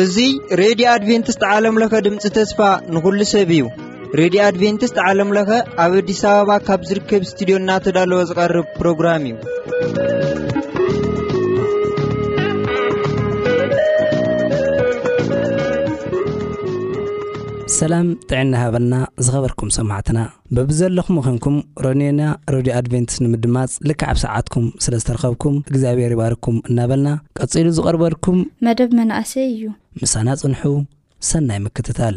እዙ ሬድዮ ኣድቨንትስት ዓለምለኸ ድምፂ ተስፋ ንኹሉ ሰብ እዩ ሬድዮ ኣድቨንትስት ዓለምለኸ ኣብ ኣዲስ ኣበባ ካብ ዝርከብ ስትድዮ እናተዳለወ ዝቐርብ ፕሮግራም እዩ ሰላም ጥዕና ይሃበልና ዝኸበርኩም ሰማዕትና በብዘለኹም ዄንኩም ሮንዮና ረድዮ ኣድቨንትስ ንምድማጽ ልክዕ ኣብ ሰዓትኩም ስለ ዝተረኸብኩም እግዚኣብሔር ይባርኩም እናበልና ቀጺሉ ዝቐርበልኩም መደብ መናእሰይ እዩ። ምሳና ጽንሑ ሰናይ ምክትታል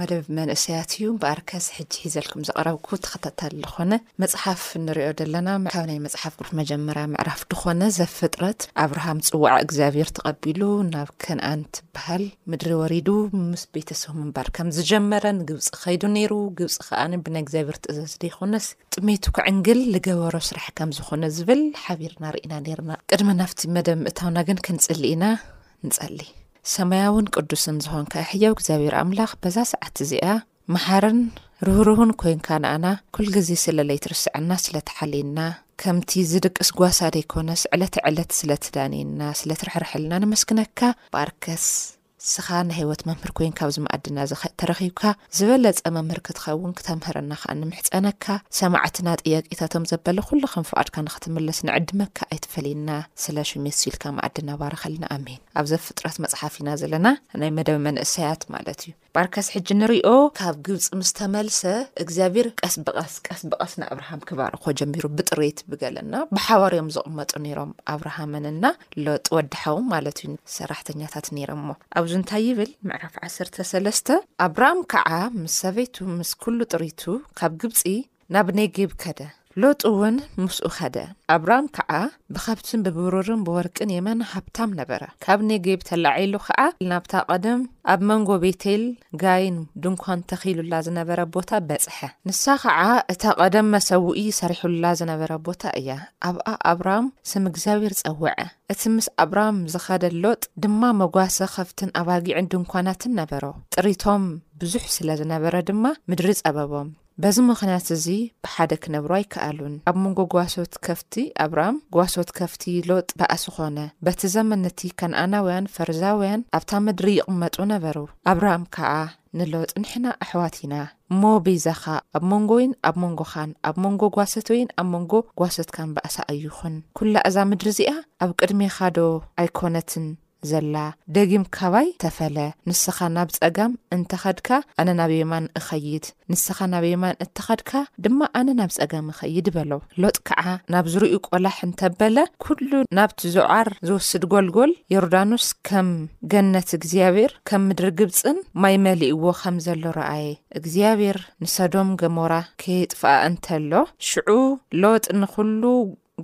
መደብ መንእሰያት እዩ እምበኣር ከስ ሕጂ ሒዘልኩም ዝቐረብኩ ተኸታታሊ ልኾነ መጽሓፍ ንሪኦ ደለና ካብ ናይ መጽሓፍ ቅዱስ መጀመርያ ምዕራፍ ድኾነ ዘፍጥረት ኣብርሃም ጽዋዕ እግዚኣብሔር ተቐቢሉ ናብ ከንኣን ትበሃል ምድሪ ወሪዱ ምስ ቤተሰቡ ምንባር ከም ዝጀመረ ንግብጺ ከይዱ ነይሩ ግብጺ ከኣን ብናይ እግዚኣብሔር ትእዛዝ ደይኮነስ ጥሜቱ ክዕንግል ልገበሮ ስራሕ ከም ዝኾነ ዝብል ሓቢርና ርኢና ነይርና ቅድሚ ናብቲ መደብ ምእታውና ግን ክንጽሊ ኢና ንጸሊ ሰማያውን ቅዱስን ዝዀንካ ሕያው እግዚኣብሄር ኣምላኽ በዛ ሰዓት እዚኣ መሓርን ርህሩህን ኰንካ ንኣና ኩል ግዜ ስለ ለይትርስዐና ስለ ትሓልየና ከምቲ ዝድቅስ ጓሳ ደይኰነስ ዕለተ ዕለት ስለ ትዳንየና ስለ ትርሕርሐልና ነመስግነካ ባርከስ ንስኻ ናይ ህይወት መምህር ኮይንካ ኣብዚ መኣድና እዚ ተረኺብካ ዝበለጸ መምህር ክትኸውን ክተምህረና ከኣ ንምሕጸነካ ሰማዕትና ጥያቄታቶም ዘበለ ኩሉ ከም ፍቓድካ ንክትምለስ ንዕድመካ ኣይትፈለየና ስለ ሽሜት ሲልካ መኣድና ባረኸልና ኣሜን ኣብ ዘፍጥረት መጽሓፍ ኢና ዘለና ናይ መደብ መንእሰያት ማለት እዩ ባርከስ ሕጂ ንሪኦ ካብ ግብፂ ምስ ተመልሰ እግዚኣብሔር ቀስ ብቀስ ቀስ ብቀስ ንኣብርሃም ክባርኮ ጀሚሩ ብጥሪት ብገለና ብሓባር እዮም ዝቕመጡ ነይሮም ኣብርሃምንና ሎጥ ወዲ ሓው ማለት እዩ ሰራሕተኛታት ነይረሞ ኣብዚ እንታይ ይብል ምዕራፍ ዓሰርተ ሰለስተ ኣብራም ከዓ ምስ ሰበይቱ ምስ ኩሉ ጥሪቱ ካብ ግብፂ ናብ ኔጊብ ከደ። ሎጥውን ምስኡ ኸደ። ኣብራም ከዓ ብኸብትን ብብሩርን ብወርቅን የመን ሃብታም ነበረ። ካብ ኔጊብ ተላዒሉ ኸዓ ናብታ ቐደም ኣብ መንጎ ቤቴል ጋይን ድንኳን ተኺሉላ ዝነበረ ቦታ በጽሐ። ንሳ ኸዓ እታ ቐደም መሰውኢ ሰሪሑላ ዝነበረ ቦታ እያ። ኣብኣ ኣብራም ስም እግዚኣብሄር ጸውዐ። እቲ ምስ ኣብራም ዝኸደ ሎጥ ድማ መጓሰ ኸፍትን ኣባጊዕን ድንኳናትን ነበሮ። ጥሪቶም ብዙሕ ስለ ዝነበረ ድማ ምድሪ ጸበቦም። በዚ ምኽንያት እዚ ብሓደ ክነብሩ ኣይከኣሉን። ኣብ መንጎ ጓሶት ከፍቲ ኣብራም ጓሶት ከፍቲ ሎጥ ባእሲ ኮነ። በቲ ዘመን እቲ ከንኣናውያን ፈርዛውያን ኣብታ ምድሪ ይቕመጡ ነበሩ። ኣብራም ከኣ ንሎጥ ንሕና ኣሕዋት ኢና እሞ በይዛኻ ኣብ መንጎይን ኣብ መንጎኻን ኣብ መንጎ ጓሰተይን ኣብ መንጎ ጓሶትካን ባእሲ ኣይኹን። ኩላ እዛ ምድሪ እዚኣ ኣብ ቅድሜኻዶ ኣይኮነትን? ዘላ ደጊም ካባይ ተፈለ ንስኻ ናብ ጸጋም እንተ ኸድካ ኣነ ናብ የማን እኸይድ ንስኻ ናብ የማን እተ ኸድካ ድማ ኣነ ናብ ጸጋም እኸይድ በሎ ሎጥ ከኣ ናብ ዙርይኡ ቆላሕ እንተ በለ ኩሉ ናብቲ ዞዓር ዝወስድ ጎልጎል ዮርዳኖስ ከም ገነት እግዚኣብሔር ከም ምድሪ ግብጽን ማይ መሊእዎ ከም ዘሎ ረኣየ እግዚኣብሔር ንሰዶም ገሞራ ከየጥፍኣ እንተሎ ሽዑ ሎጥ ንኹሉ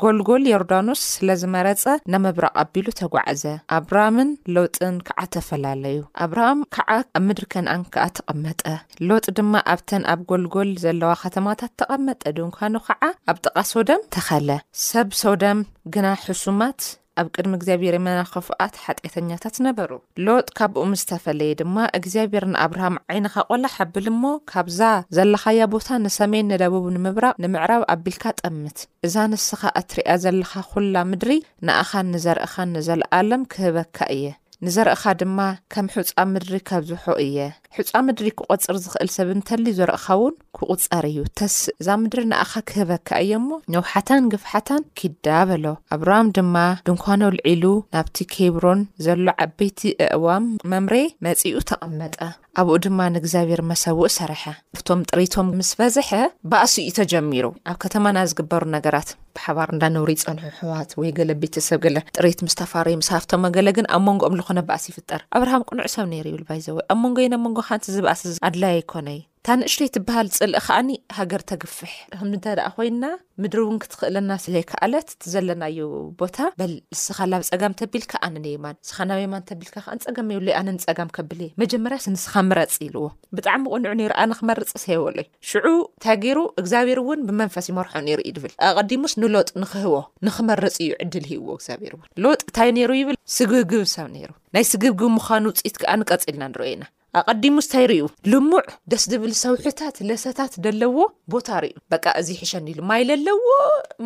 ጐልጐል ዮርዳኖስ ስለ ዝመረጸ፣ ንምብራቕ ኣቢሉ ተጓዕዘ፣ ኣብራምን ሎጥን ከኣ ተፈላለዩ። ኣብራም ከኣ ኣብ ምድሪ ከንኣን ከኣ ተቐመጠ፣ ሎጥ ድማ ኣብተን ኣብ ጐልጐል ዘለዋ ከተማታት ተቐመጠ፣ ድንኳኑ ኸኣ ኣብ ጥቓ ሶደም ተኸለ። ሰብ ሶደም ግና ሕሱማት ኣብ ቅድሚ እግዚኣብሄር የመና ኸፉኣት ሓጢኣተኛታት ነበሩ። ሎጥ ካባኡ ምስ ተፈለየ ድማ፣ እግዚኣብሄር ንኣብርሃም፣ ዓይንኻ ቈላሕ ኣብል እሞ፣ ካብዛ ዘለኻያ ቦታ ንሰሜን፣ ንደቡብ፣ ንምብራቕ፣ ንምዕራብ ኣቢልካ ጠምት። እዛ ንስኻ እትርእያ ዘለኻ ዅላ ምድሪ፣ ንኣኻን ንዘርእኻን ንዘለኣለም ክህበካ እየ። ንዘርእኻ ድማ ከም ሑጻ ምድሪ ከብዝሖ እየ። ሑጻ ምድሪ ክቆጽር ዝኽእል ሰብ እንተልዩ ዘርእኻ ውን ክቁጸር እዩ ተስእ እዛ ምድሪ ንኣኻ ክህበካ እየ እሞ ንውሓታን ግፍሓታን ኪዳ በሎ ኣብራም ድማ ድንኳኑ ኣልዒሉ ናብቲ ኬብሮን ዘሎ ዓበይቲ ኣእዋም መምሬ መጺኡ ተቀመጠ ኣብኡ ድማ ንእግዚኣብሔር መሰውእ ሰርሐ እቶም ጥሪቶም ምስ በዝሐ ባእሲ እዩ ተጀሚሩ ኣብ ከተማና ዝግበሩ ነገራት ብሓባር እንዳ ነብሩ ይጸንሑ ኣሕዋት ወይ ገለ ቤተሰብ ገለ ጥሪት ምስ ተፋረዩ ምስ ሃፍተሞ ገለ ግን ኣብ መንጎኦም ልኾነ ባእሲ ይፍጠር ኣብርሃም ቅኑዕ ሰብ ነይሩ ይብል ባይዘወ ኣብ መንጎይን ኣብ መንጎኻን ትዚ ባእሲ እዚ ኣድላይ ኣይኮነይ እታ ንእሽተይ ትበሃል ጽልኢ ከኣኒ ሃገር ተግፍሕ። ከምዚ እንተ ደኣ ኮይና ምድሪ እውን ክትክእለና ስለይከኣለት እቲ ዘለናዮ ቦታ በል ንስኻ ላብ ጸጋም ተቢልካ ኣነ ንየማን ንስኻ ናብ የማን ተቢልካ ከኣ ንጸገም የብለይ ኣነ ንጸጋም ከብል እየ መጀመርያስ ንስኻ ምረጽ ኢልዎ ብጣዕሚ ቅኑዕ ነይሩ ኣነ ክመርጽስ የበሎይ ሽዑ ተግይሩ እግዚኣብሔር እውን ብመንፈስ ይመርሖ ነይሩ እዩ ድብል ኣቐዲሙስ ንሎጥ ንክህቦ ንክመርፅ እዩ ዕድል ህይዎ እግዚኣብሔር እውን ሎጥ እንታይ ነይሩ ይብል ስግብግብ ሰብ ነይሩ ናይ ስግብግብ ምዃኑ ውፅኢት ከዓ ንቀፅልና ንሪኦ ኢና ኣቐዲሙ ስታይ ርዩ ልሙዕ ደስ ድብል ሰውሕታት ለሰታት ደለዎ ቦታ ርዩ በቃ እዚ ሕሸኒ ኢሉ ማይ ለለዎ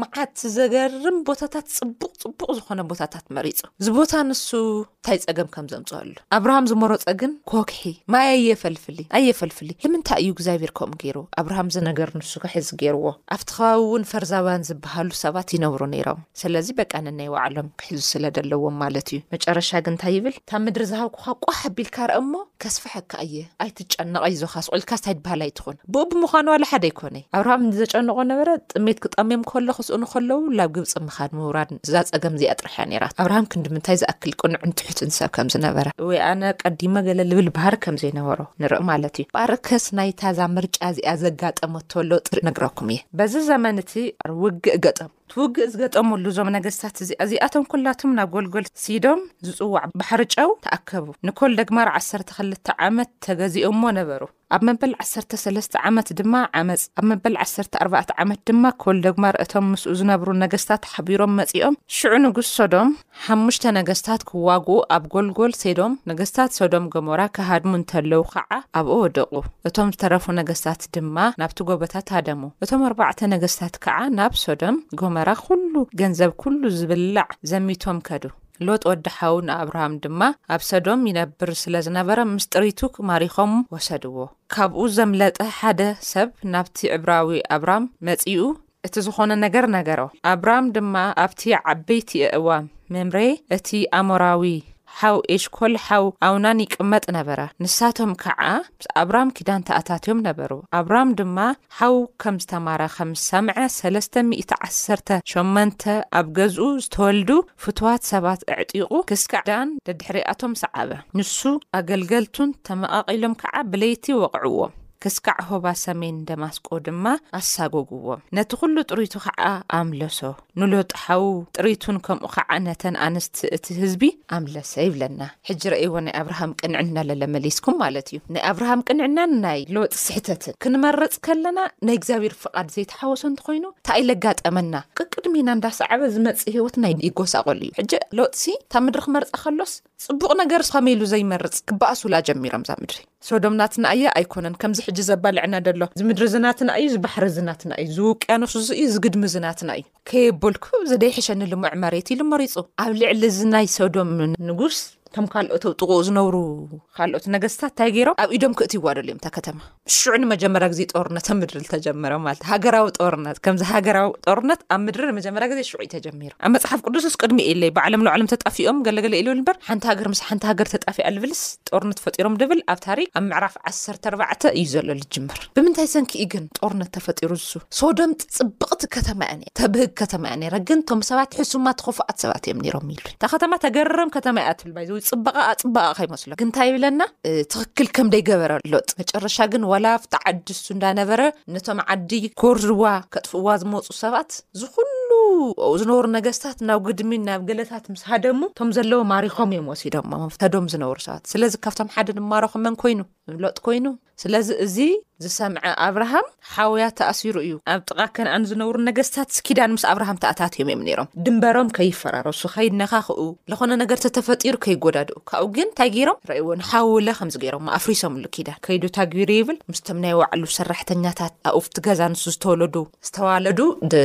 መዓት ዘገርም ቦታታት ፅቡቕ ፅቡቕ ዝኾነ ቦታታት መሪፁ እዚ ቦታ ንሱ ታይ ፀገም ከም ዘምፀኣሉ ኣብርሃም ዝመሮፀ ግን ኮክሒ ማይ ኣየፈልፍሊ ኣየፈልፍሊ ልምንታይ እዩ እግዚኣብሔር ከምኡ ገይሩ ኣብርሃም ዝነገር ንሱ ክሕዝ ገይርዎ ኣብቲ ከባቢ እውን ፈርዛውያን ዝበሃሉ ሰባት ይነብሩ ነይሮም ሰለዚ በቃ ነናይ ባዕሎም ክሕዙ ስለ ደለዎም ማለት እዩ መጨረሻ ግን ታይ ይብል እታ ምድሪ ዝሃብኩካ ቋሕ ኣቢልካ ረእ እሞ ከስፍሐካ እየ ኣይትጨነቅ ኣይዞካ ስቁኢልካስ ታይ በሃል ኣይትኩን ብኡ ብምኳኑ ዋላ ሓደ ኣይኮነ ኣብርሃም ዘጨንቖ ነበረ ጥሜት ክጠምዮም ከሎ ክስእኑ ከለዉ ላብ ግብጺ ምኻድ ምውራድ እዛ ጸገም እዚኣ ጥራሕ እያ ነይራቶ። ኣብርሃም ክንዲ ምንታይ ዝኣክል ቅኑዕን ትሑትን ሰብ ከም ዝነበረ። ወይ ኣነ ቀዲመ ገለ ልብል ባህሪ ከም ዘይነበሮ ንርኢ ማለት እዩ። ባርከስ ናይታ እዛ ምርጫ እዚኣ ዘጋጠመቶ ለውጢ ክነግረኩም እየ። በዚ ዘመን እቲ ውግእ ገጠሙ። ትውግእ ዝገጠሙሉ እዞም ነገስታት እዚ ኣዚኣቶም ኩላቶም ናብ ጎልጎል ሲዶም ዝጽዋዕ ባሕሪ ጨው ተኣከቡ። ንኮልደግማር ዓሰርተ ክልተ ዓመት ተገዚኦሞ ነበሩ። ኣብ መበል ዓሰርተ ሰለስተ ዓመት ድማ ዓመጽ፣ ኣብ መበል ዓሰርተ ኣርባዕተ ዓመት ድማ ኮልደግማር እቶም ምስኡ ዝነብሩ ነገስታት ሓቢሮም መጺኦም ሽዑ ንጉስ ሶዶም፣ ሓሙሽተ ነገስታት ክዋግኡ ኣብ ጎልጎል ሴዶም ነገስታት ሶዶም ገሞራ ክሃድሙ እንተለዉ ኸዓ ኣብኡ ወደቑ። እቶም ዝተረፉ ነገስታት ድማ ናብቲ ጎቦታት ሃደሙ። እቶም ኣርባዕተ ነገስታት ከዓ ናብ ሶዶም ጎመራ ኩሉ ገንዘብ ኩሉ ዝብላዕ ዘሚቶም ከዱ። ሎጥ ወዲ ሓው ንኣብርሃም ድማ ኣብ ሰዶም ይነብር ስለ ዝነበረ ምስ ጥሪቱ ማሪኾም ወሰድዎ። ካብኡ ዘምለጠ ሓደ ሰብ ናብቲ ዕብራዊ ኣብራም መጺኡ እቲ ዝዀነ ነገር ነገሮ። ኣብራም ድማ ኣብቲ ዓበይቲ ኣእዋም መምሬ እቲ ኣሞራዊ ሓው ኤሽኮል ሓው ኣውናን ይቅመጥ ነበረ። ንሳቶም ከኣ ምስ ኣብራም ኪዳን ተኣታትዮም ነበሩ። ኣብራም ድማ ሓው ከም ዝተማረኸ ምስ ሰምዐ ሰለስተ ሚእቲ ዓሰርተ ሸሞንተ ኣብ ገዝኡ ዝተወልዱ ፍቱዋት ሰባት ኣዕጢቑ ክስካዕ ዳን ደድሕሪኣቶም ሰዓበ። ንሱ ኣገልገልቱን ተመቓቒሎም ከኣ ብለይቲ ወቕዕዎም። ክስካዕ ሆባ ሰሜን ደማስቆ ድማ ኣሳጎጉዎም። ነቲ ኩሉ ጥሪቱ ከኣ ኣምለሶ። ንሎጥ ሓዉ ጥሪቱን ከምኡ ከኣ ነተን ኣንስቲ እቲ ህዝቢ ኣምለሰ ይብለና። ሕጂ ረእይዎ ናይ ኣብርሃም ቅንዕና ለለ መሊስኩም ማለት እዩ። ናይ ኣብርሃም ቅንዕናን ናይ ሎጥ ስሕተትን ክንመርጽ ከለና ናይ እግዚኣብሔር ፍቃድ ዘይተሓወሶ እንተኮይኑ ታይ ለጋጠመና? ቀቅድሜና እንዳሰዓበ ዝመጽእ ህይወትና ይጎሳቆል እዩ። ሕጂ ሎጥሲ እታ ምድሪ ክመርጻ ከሎስ ጽቡቅ ነገርስ ከመይ ኢሉ ዘይመርጽ ክበኣሱላ ጀሚሮም እዛ ምድሪ። ሶዶም ናትና እያ ኣይኮነን ከምዚ ሕጂ ዘባልዐና ደሎ እዚ ምድሪ እዚ ናትና እዩ እዚ ባሕሪ እዚ ናትና እዩ እዚ ውቅያኖስ እዚ እዩ እዚ ግድሚ እዚ ናትና እዩ ከየበልኩ እዚ ደይሕሸኒ ልሙዕ መሬት ኢሉ መሪጹ ኣብ ልዕሊ እዚ ናይ ሶዶም ንጉስ እቶም ካልኦት ኣብ ጥቅኡ ዝነብሩ ካልኦት ነገስታት እንታይ ገይሮም ኣብ ኢዶም ክእትይዋ ደልዮም እታ ከተማ ሽዑ ንመጀመርያ ግዜ ጦርነት ኣብ ምድሪ ዝተጀመረ ማለት ሃገራዊ ጦርነት ከምዚ ሃገራዊ ጦርነት ኣብ ምድሪ ንመጀመርያ ግዜ ሽዑ እዩ ተጀሚሩ ኣብ መፅሓፍ ቅዱስስ ቅድሚ ኢለይ ባዕሎም ንባዕሎም ተጣፊኦም ገለገለ ኢሉ እበር ሓንቲ ሃገር ምስ ሓንቲ ሃገር ተጣፊኣ ልብልስ ጦርነት ፈጢሮም ድብል ኣብ ታሪክ ኣብ ምዕራፍ ዓሰርተ ኣርባዕተ እዩ ዘሎ ዝጅምር ብምንታይ ሰንኪ እዩ ግን ጦርነት ተፈጢሩ ዝሱ ሶዶም ፅብቕቲ ከተማ እያ ተብህግ ከተማ እያ ነራ ግን ቶም ሰባት ሕሱማት ኹፉኣት ሰባት እዮም ነሮም ኢሉ እታ ከተማ ተገርም ከተማ እያ ትብል ባይዘ ፅበቃ ኣፅበቃ ከይመስሎ ግን እንታይ ይብለና ትኽክል ከም ደይገበረ ሎጥ መጨረሻ ግን ዋላ ኣብቲ ዓዲ እሱ እንዳነበረ ነቶም ዓዲ ኮርዋ ከጥፍእዋ ዝመፁ ሰባት ዝኹሉ ዝነበሩ ነገስታት ናብ ግድሚ ናብ ገለታት ምስ ሃደሙ እቶም ዘለዎ ማሪኾም እዮም ወሲዶም ተዶም ዝነበሩ ሰባት ስለዚ ካብቶም ሓደ ንማረኹ መን ኮይኑ ሎጥ ኮይኑ ስለዚ እዚ ዝሰምዐ ኣብርሃም ሓውያ ተኣሲሩ እዩ። ኣብ ጥቓ ከነኣን ዝነብሩ ነገስታት ኪዳን ምስ ኣብርሃም ተኣታትዮም እዮም ነይሮም። ድንበሮም ከይፈራረሱ፣ ከይነኻኽኡ፣ ልኾነ ነገር ተተፈጢሩ ከይጎዳድኡ። ካብኡ ግን እንታይ ገይሮም? ርእይዎ ንሓውለ ከምዚ ገይሮሞ ኣፍሪሶምሉ ኪዳን። ከይዱ ታግቢሩ ይብል ምስቶም ናይ ባዕሉ ሰራሕተኛታት፣ ኣብኡፍቲ ገዛ ንሱ ዝተወለዱ፣ ዝተዋለዱ ድ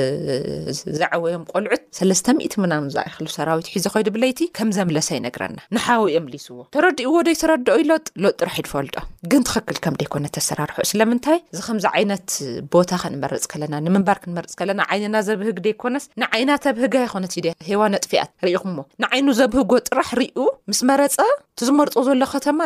ዘዐወዮም ቆልዑት ሰለስተ ሚእቲ ምናምን ዝኣይክሉ ሰራዊት ሒዙ ኮይዱ ብለይቲ ከም ዘምለሰ ይነግረና ንሓው የምሊስዎ ተረዲእዎ ዶ ይተረድኦ ሎጥ ሎጥ ጥራሕ ይድፈልጦ ግን ትኽክል ከም ደይኮነ ተሰራርሑ ስለምንታይ እዚ ከምዚ ዓይነት ቦታ ክንመርፅ ከለና ንምንባር ክንመርፅ ከለና ዓይንና ዘብህግ ደይኮነስ ንዓይና ተብህጋ ይኮነት ዩ ሄዋ ነጥፊኣት ርኢኹሞ ንዓይኑ ዘብህጎ ጥራሕ ሪኡ ምስ መረፀ እቲ ዝመርጾ ዘሎ ከተማ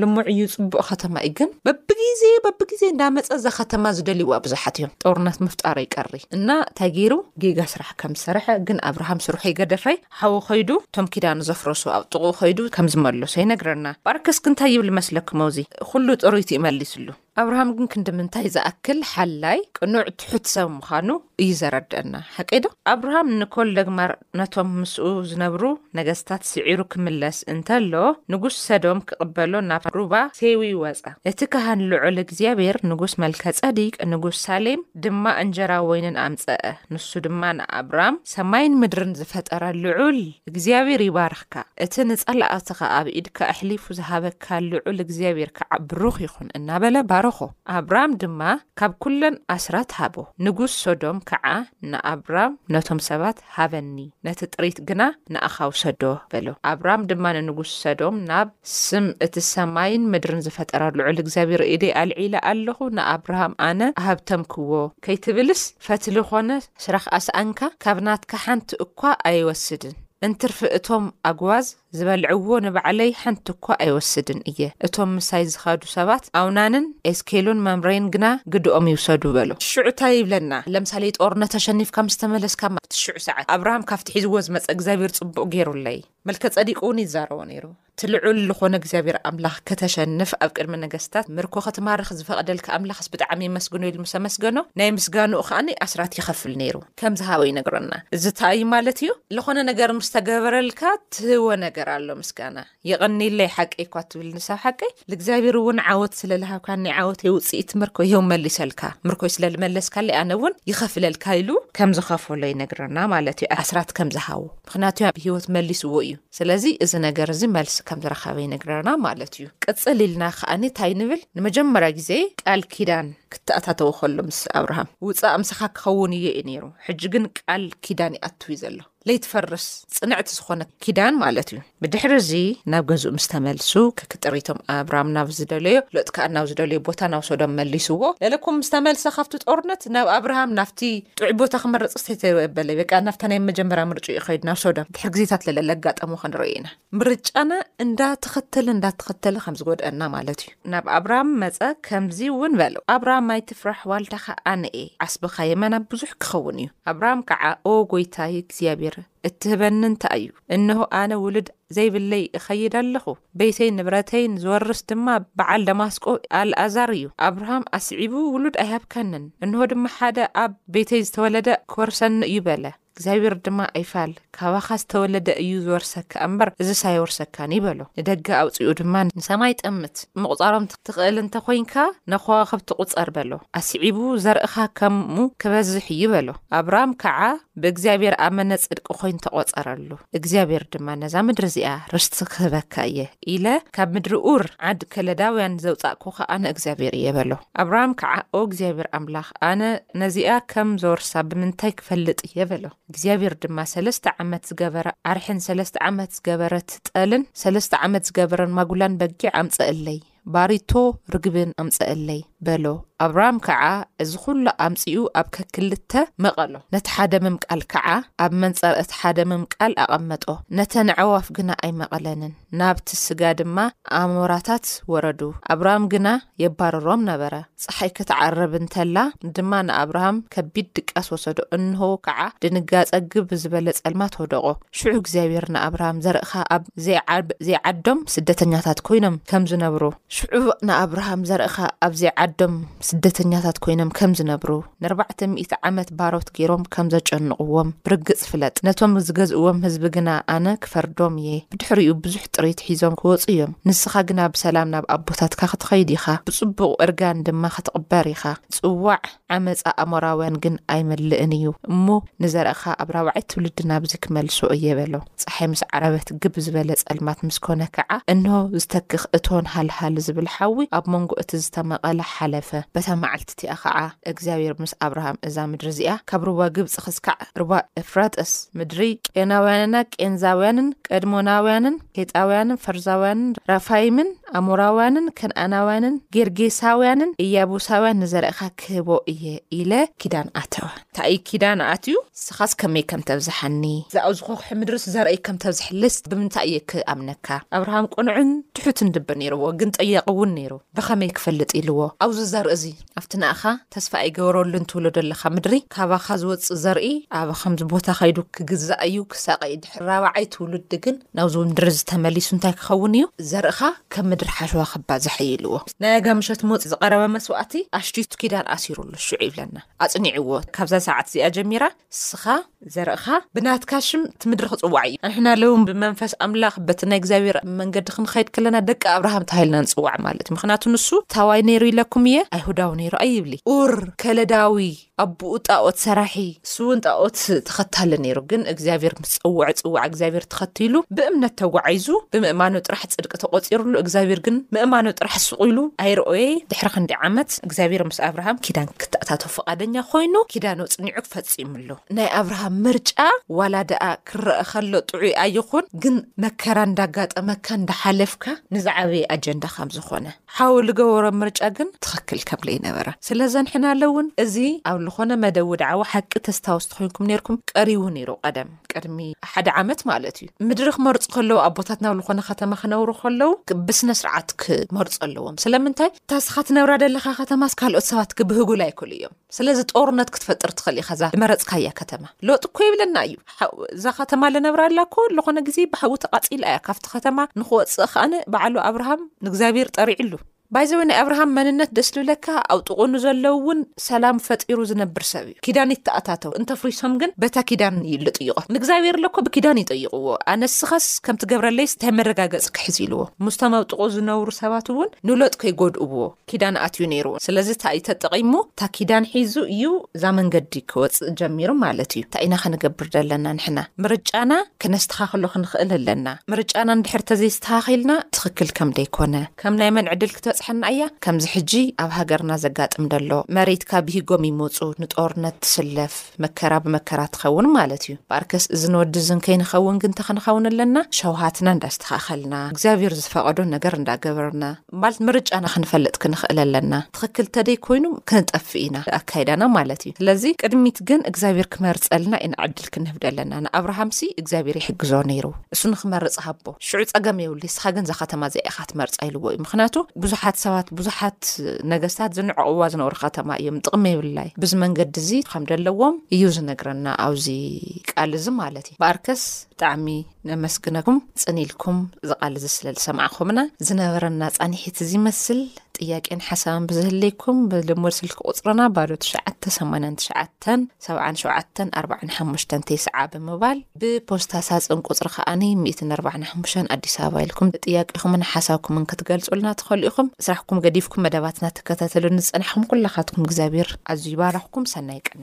ልሙዕ እዩ ጽቡቅ ከተማ እዩ ግን በብጊዜ በብጊዜ እንዳመጸ እዛ ከተማ ዝደልይዋ ብዙሓት እዮም ጦርነት ምፍጣር ኣይቀሪ እና እንታይ ገይሩ ጌጋ ስራሕ ከም ዝሰረሐ ግን ኣብርሃም ስርሑ ይገደፈይ ሓው ከይዱ እቶም ኪዳኑ ዘፍረሱ ኣብ ጥቁ ከይዱ ከም ዝመለሶ ይነግረና ባርከስክ እንታይ ይብል መስለኩም ኣውዚ ኩሉ ጥሩይቲ እዩ መሊስሉ ኣብርሃም ግን ክንድምንታይ ዝኣክል ሓላይ፣ ቅኑዕ፣ ትሑት ሰብ ምዃኑ እዩ ዘረድኣና። ሓቂዶ? ኣብርሃም ንኮልደግማር ነቶም ምስኡ ዝነብሩ ነገስታት ስዒሩ ክምለስ እንተሎ፣ ንጉስ ሰዶም ክቕበሎ ናብ ሩባ ሴዊ ወጸ። እቲ ካህን ልዑል እግዚኣብሔር ንጉስ መልከጸዲቅ ንጉስ ሳሌም ድማ እንጀራ ወይንን ኣምጸኣ። ንሱ ድማ ንኣብራም ሰማይን ምድርን ዝፈጠረ ልዑል እግዚኣብሔር ይባርኽካ፣ ኣሎካ። እቲ ንጸላኣትኻ ኣብ ኢድካ ኣሕሊፉ ዝሃበካ ልዑል እግዚኣብሄር ከኣ ብሩኽ ይኹን እናበለ ባረኾ። ኣብራም ድማ ካብ ኩለን ኣስራት ሃቦ። ንጉስ ሶዶም ከኣ ንኣብራም ነቶም ሰባት ሃበኒ፣ ነቲ ጥሪት ግና ንኣኻ ውሰዶ በሎ። ኣብራም ድማ ንንጉስ ሰዶም ናብ ስም እቲ ሰማይን ምድርን ዝፈጠረ ልዑል እግዚኣብሄር ኢደይ ኣልዒለ ኣሎኹ፣ ንኣብራም ኣነ ኣሀብተምክዎ፣ ከይትብልስ ፈትሊ ኮነ ስራሕ ኣስኣንካ ካብ ናትካ ሓንቲ እኳ ኣይወስድን። እንትርፊ እቶም ኣጉባዝ ዝበልዕዎ ንባዕለይ ሓንቲ እኳ ኣይወስድን እየ፣ እቶም ምሳይ ዝኸዱ ሰባት ኣውናንን ኤስኬሉን መምሬን ግና ግደኦም ይውሰዱ በሎ። ሽዑ ታይ ይብለና? ለምሳሌ ጦርነት ኣሸኒፍካ ምስ ተመለስካ ኣብቲ ሽዑ ሰዓት ኣብርሃም ካብቲ ሒዝዎ ዝመጸ እግዚኣብሄር ጽቡቕ ገይሩለይ። መልከ ጸዲቅ እውን ይዛረቦ ነይሩ። እቲ ልዑል ልኾነ እግዚኣብሔር ኣምላኽ ከተሸንፍ ኣብ ቅድሚ ነገስታት ምርኮ ክትማርኽ ዝፈቐደልካ ኣምላኽስ ብጣዕሚ የመስግኖ ኢሉ ምስ ኣመስገኖ ናይ ምስጋንኡ ከዓኒ ኣስራት ይኸፍል ነይሩ ከም ዝሃበ ይነግረና። እዚ እንታይ እዩ ማለት እዩ? ልኾነ ነገር ምስ ተገበረልካ ትህቦ ነገር ኣሎ ምስጋና። የቐንይለይ ሓቀይ እኳ ትብልኒ ሰብ ሓቀይ ልእግዚኣብሔር እውን ዓወት ስለ ልሃብካኒ ዓወተይ ውፅኢት ምርኮ ይሄው መሊሰልካ ምርኮይ ስለ ልመለስካለይ ኣነ እውን ይኸፍለልካ ኢሉ ከም ዝኸፈሎ ይነግረና ማለት እዩ ኣስራት ከም ዝሃቦ ምኽንያቱ ኣብ ህይወት መሊስዎ እዩ። ስለዚ እዚ ነገር እዚ መልሲ ከም ዝረኸበ ይነግረና ማለት እዩ። ቅጽል ኢልና ከኣ እንታይ ንብል? ንመጀመርያ ግዜ ቃል ኪዳን ክተኣታተዎ ከሎ ምስ ኣብርሃም፣ ውጻእ ምሳኻ ክኸውን እየ እዩ ነይሩ። ሕጂ ግን ቃል ኪዳን ይኣቱ እዩ ዘሎ። ለይትፈርስ ጽንዕቲ ዝኾነት ኪዳን ማለት እዩ። ብድሕሪ እዚ ናብ ገዝኡ ምስ ተመልሱ ክክ ጥሪቶም ኣብርሃም ናብ ዝደለዮ ሎጥ ከኣ ናብ ዝደለዮ ቦታ ናብ ሶዶም መሊስዎ። ለለኩም ምስ ተመልሰ ካብቲ ጦርነት ናብ ኣብርሃም ናብቲ ጥዑይ ቦታ ክመርጽ ስተይተበለ በቃ ናብታ ናይ መጀመርያ ምርጭኡ ከይዱ ናብ ሶዶም። ድሕሪ ግዜታት ለለ ለጋጠሞ ክንርእይ ኢና። ምርጫና እንዳ ተኸተለ እንዳ ተኸተለ ከም ዝጎድኣና ማለት እዩ። ናብ ኣብራም መጸ ከምዚ እውን በሎ ኣብራም ኣይትፍራሕ ዋልታኻ ኣነ እየ ዓስብኻ የማና ብዙሕ ክኸውን እዩ። ኣብራም ከኣ ኦ ጎይታይ እግዚኣብሔር እትህበኒ እንተ ኣዩ እንሆ ኣነ ውሉድ ዘይብለይ እኸይድ ኣለኹ ቤተይን ንብረተይን ዝወርስ ድማ በዓል ደማስቆ ኣልኣዛር እዩ። ኣብርሃም ኣስዒቡ ውሉድ ኣይሃብካንን እንሆ ድማ ሓደ ኣብ ቤተይ ዝተወለደ ክወርሰኒ እዩ በለ። እግዚኣብሄር ድማ፣ ኣይፋል ካባኻ ዝተወለደ እዩ ዝወርሰካ እምበር፣ እዝስ ኣይወርሰካን እዩ በሎ። ንደገ ኣውጺኡ ድማ፣ ንሰማይ ጠምት፣ ምቝጻሮም ትኽእል እንተ ዀይንካ፣ ንኸዋኽብቲ ቍጸር በሎ። ኣስዒቡ፣ ዘርእኻ ከምኡ ኪበዝሕ እዩ በሎ። ኣብራም ከኣ ብእግዚኣብሄር ኣመነ፣ ጽድቂ ዀይኑ ተቖጸረሉ። እግዚኣብሄር ድማ፣ ነዛ ምድሪ እዚኣ ርስቲ ክህበካ እየ፣ ኢለ ካብ ምድሪ ኡር፣ ዓዲ ከለዳውያን፣ ዘውጻእኩኻ ኣነ እግዚኣብሄር እየ በሎ። ኣብርሃም ከዓ፣ ኦ እግዚኣብሄር ኣምላኽ፣ ኣነ ነዚኣ ከም ዘወርሳ ብምንታይ ክፈልጥ እየ? በሎ። እግዚኣብሄር ድማ፣ ሰለስተ ዓመት ዝገበረ ኣርሕን ሰለስተ ዓመት ዝገበረት ጠልን ሰለስተ ዓመት ዝገበረን ማጉላን በጊዕ ኣምጸእለይ፣ ባሪቶ ርግብን ኣምጸእለይ። በሎ። ኣብራም ከዓ እዚ ዅሉ ኣምጺኡ ኣብ ከክልተ መቐሎ፣ ነቲ ሓደ ምምቃል ከዓ ኣብ መንጸር እቲ ሓደ ምምቃል ኣቐመጦ፣ ነተን ኣዕዋፍ ግና ኣይመቐለንን፣ ናብቲ ስጋ ድማ ኣሞራታት ወረዱ፣ ኣብራም ግና የባርሮም ነበረ። ፀሓይ ክትዓርብ እንተላ ድማ ንኣብራም ከቢድ ድቃስ ወሰዶ፣ እንሆ ከዓ ድንጋፀ ግብ ዝበለ ፀልማት ወደቖ። ሽዑ እግዚኣብሄር ንኣብራም፣ ዘርእኻ ኣብ ዘይዓዶም ስደተኛታት ኮይኖም ከም ዝነብሩ፣ ሽዑ ንኣብርሃም ዘርእኻ ኣብ ዘይዓዶም ስደተኛታት ኮይኖም ከም ዝነብሩ ንኣርባዕተ ሚእቲ ዓመት ባሮት ገይሮም ከም ዘጨንቕዎም ብርግጽ ፍለጥ። ነቶም ዝገዝእዎም ህዝቢ ግና ኣነ ክፈርዶም እየ። ብድሕሪኡ ብዙሕ ጥሪት ሒዞም ክወጹ እዮም። ንስኻ ግና ብሰላም ናብ ኣቦታትካ ክትኸይድ ኢኻ፣ ብጽቡቕ እርጋን ድማ ክትቕበር ኢኻ። ጽዋዕ! ዓመጽ ኣእሞራውያን ግን ኣይመልእን እዩ እሞ ንዘርእኻ ኣብ ራብዓይ ትውልዲ ናብዚ ክመልሶ እየ በሎ። ጸሓይ ምስ ዓረበት ግብ ዝበለ ጸልማት ምስ ኮነ ከኣ እንሆ ዝተክኽ እቶን ሃልሃል ዝብል ሓዊ ኣብ መንጎ እቲ ዝተመቐለ ሓለፈ። በታ መዓልቲ እቲኣ ከኣ እግዚኣብሄር ምስ ኣብርሃም እዛ ምድሪ እዚኣ ካብ ሩባ ግብጺ ክስካዕ ሩባ ኤፍራጥስ ምድሪ ቄናውያንና ቄንዛውያንን ቀድሞናውያንን፣ ኬጣውያንን ፈርዛውያንን ራፋይምን ኣሞራውያንን ከንኣናውያንን ጌርጌሳውያንን እያቡሳውያን ንዘርእካ ክህቦ እየ ኢለ ኪዳን ኣተወ። እንታይ'ዩ ኪዳን ኣትዩ? ንስኻስ ከመይ ከም ተብዝሓኒ፣ እዛ ኣብዚ ኾዅሒ ምድርስ ዘርእይ ከም ተብዝሕልስ ብምንታይ እየ ክኣምነካ? ኣብርሃም ቅኑዕን ትሑትን ልቢ ነይርዎ፣ ግን ጠያቒ'ውን ነይሩ። ብኸመይ ክፈልጥ? ኢልዎ፣ ኣብዚ ዘርእ እዚ። ኣብቲ ንኣኻ ተስፋ ኣይገበረሉን ትብሎ ዘለኻ ምድሪ ካባኻ ዝወጽእ ዘርኢ ኣብ ከምዚ ቦታ ከይዱ ክግዛእ እዩ ክሳቀ እዩ ድሕሪ ራብዓይ ትውልዲ ግን ናብዚ ምድሪ እዚ ተመሊሱ እንታይ ክኸውን እዩ ዘርእኻ ከም ምድሪ ሓሸዋ ክባዛሕ እዩ ኢልዎ ናይ ኣጋ ምሸት ሞት ዝቐረበ መስዋእቲ ኣሽቲቱ ኪዳን ኣሲሩሉ ሽዑ ይብለና ኣጽኒዕዎ ካብዛ ሰዓት እዚኣ ጀሚራ ንስኻ ዘርእኻ ብናትካ ሽም እቲ ምድሪ ክጽዋዕ እዩ። ኣንሕና ለውን ብመንፈስ ኣምላኽ በቲ ናይ እግዚኣብሔር መንገዲ ክንኸይድ ከለና ደቂ ኣብርሃም ተባሂልና ንጽዋዕ ማለት እዩ። ምክንያቱ ንሱ ታዋይ ነይሩ ኢለኩም እየ፣ ኣይሁዳዊ ነይሩ ኣይብሊ። ኡር ከለዳዊ ኣቡኡ ጣኦት ሰራሒ፣ ንሱ እውን ጣኦት ተኸታሊ ነይሩ ግን እግዚኣብሔር ዝጸውዐ ጽውዓ እግዚኣብሔር ተኸቲሉ ብእምነት ተጓዒዙ ብምእማኑ ጥራሕ ጽድቂ ተቖጺርሉ እግዚኣብሔር ግን ምእማኑ ጥራሕ ሱቕ ኢሉ ኣይረኦየ ድሕሪ ክንዲ ዓመት እግዚኣብሔር ምስ ኣብርሃም ኪዳን ክተኣታቶ ፍቓደኛ ኮይኑ ኪዳኑ ጽኒዑ ፈጺምሉ ናይ ኣብርሃም ምርጫ ዋላ ደኣ ክረአ ከሎ ጥዑይ ኣይኹን ግን መከራ እንዳጋጠመካ እንዳሓለፍካ ንዝዓበየ ኣጀንዳ ከም ዝኾነ ሓው ልገበሮ ምርጫ ግን ትኽክል ከም ለይነበረ ስለ ዘንሕና ለውን እዚ ኣብ ልኾነ መደብ ውድዓዊ ሓቂ ተስታውስ ትኾይንኩም ነርኩም ቀሪቡ ነይሩ ቀደም ቅድሚ ሓደ ዓመት ማለት እዩ ምድሪ ክመርጹ ከለዉ ኣቦታት ናብ ልኾነ ከተማ ክነብሩ ከለዉ ብስነ ስርዓት ክመርጹ ኣለዎም ስለምንታይ ታስኻ ትነብራ ደለኻ ከተማስ ካልኦት ሰባት ክብህጉላ ኣይክሉ እዮም ስለዚ ጦርነት ክትፈጥር ትኽእል ኢኻ እዛ ዝመረጽካያ ከተማ። ሎጥ እኮ ይብለና እዩ ሓው እዛ ከተማ ልነብራላ እኮ ልኾነ ግዜ ብሓዊ ተቃጺላ እያ ካብቲ ከተማ ንኽወጽእ ከኣነ በዓሉ ኣብርሃም ንእግዚኣብሄር ጠሪዕሉ። ባይዘወይ ናይ ኣብርሃም መንነት ደስ ልብለካ ኣብ ጥቁኡ ንዘለው ውን ሰላም ፈጢሩ ዝነብር ሰብ እዩ ኪዳን ይተኣታተው እንተፍሪሶም ግን በታ ኪዳን እዩ ልጥይቆ ንእግዚኣብሄር ለኮ ብኪዳን ይጠይቅዎ ኣነስኻስ ከምትገብረለይስ ታይ መረጋገጺ ክሕዝ ኢልዎ ምስቶም ኣብ ጥቁኡ ዝነብሩ ሰባት ውን ንሎጥ ከይጎድእዎ ኪዳን ኣትዩ ነይሩ ስለዚ ታይ ተጠቂሙ እታ ኪዳን ሒዙ እዩ እዛ መንገዲ ክወፅእ ጀሚሩ ማለት እዩ ታይ ኢና ክንገብር ዘለና ንሕና ምርጫና ክነስተካክሎ ክንክእል ኣለና ምርጫና እንድሕር ተዘይስተካኪልና ትክክል ከምደይኮነ ከም ናይ መን ዕድል ክትበፅሐና እያ ከምዚ ሕጂ ኣብ ሃገርና ዘጋጥም ደሎ መሬትካ ብሂጎም ይመፁ ንጦርነት ትስለፍ መከራ ብመከራ ትኸውን ማለት እዩ ባርከስ እዝን ወዲ እዝን ከይንኸውን ግን ተክንኸውን ኣለና ሸውሃትና እንዳስተኻኸልና እግዚኣብሔር ዝፈቐዶ ነገር እንዳገበርና ማለት ምርጫና ክንፈልጥ ክንኽእል ኣለና ትኽክል ተደይ ኮይኑ ክንጠፍእ ኢና ኣካይዳና ማለት እዩ ስለዚ ቅድሚት ግን እግዚኣብሔር ክመርፀልና ኢና ዕድል ክንህብደ ኣለና ንኣብርሃምሲ እግዚኣብሔር ይሕግዞ ነይሩ እሱ ንክመርፅ ሃቦ ሽዑ ፀገም የብሉ ስኻ ግን ዛ ከተማ ዘኢኻ ትመርጻ ኢልዎ እዩ ምክንያቱ ብዙሓት ሰባት ብዙሓት ነገስታት ዝንዕቕዋ ዝነብሩ ከተማ እዮም ጥቕሚ የብላይ ብዚ መንገዲ እዚ ከም ደለዎም እዩ ዝነግረና ኣብዚ ቃል እዚ ማለት እዩ ብኣርከስ ብጣዕሚ ነመስግነኩም ፅን ኢልኩም እዚ ቃል እዚ ስለ ዝሰማዕኹምና ዝነበረና ፃኒሒት እዚ ይመስል ጥያቄን ሓሳብን ብዝህልይኩም ብልሙድ ስልኪ ቁፅርና ባዶ 989 77 45 9 ብምባል ብፖስታ ሳጽን ቁጽሪ ከኣ ሚእትን ኣርባዓን ሓሙሽተን ኣዲስ ኣበባ ኢልኩም ጥያቄኹምን ሓሳብኩምን ክትገልጹልና ትኸእሉ ኢኹም። ስራሕኩም ገዲፍኩም መደባትና ትከታተሉ ንዝጸናሕኩም ኩላኻትኩም እግዚኣብሔር ኣዝዩ ይባርኽኩም። ሰናይ ቅነ።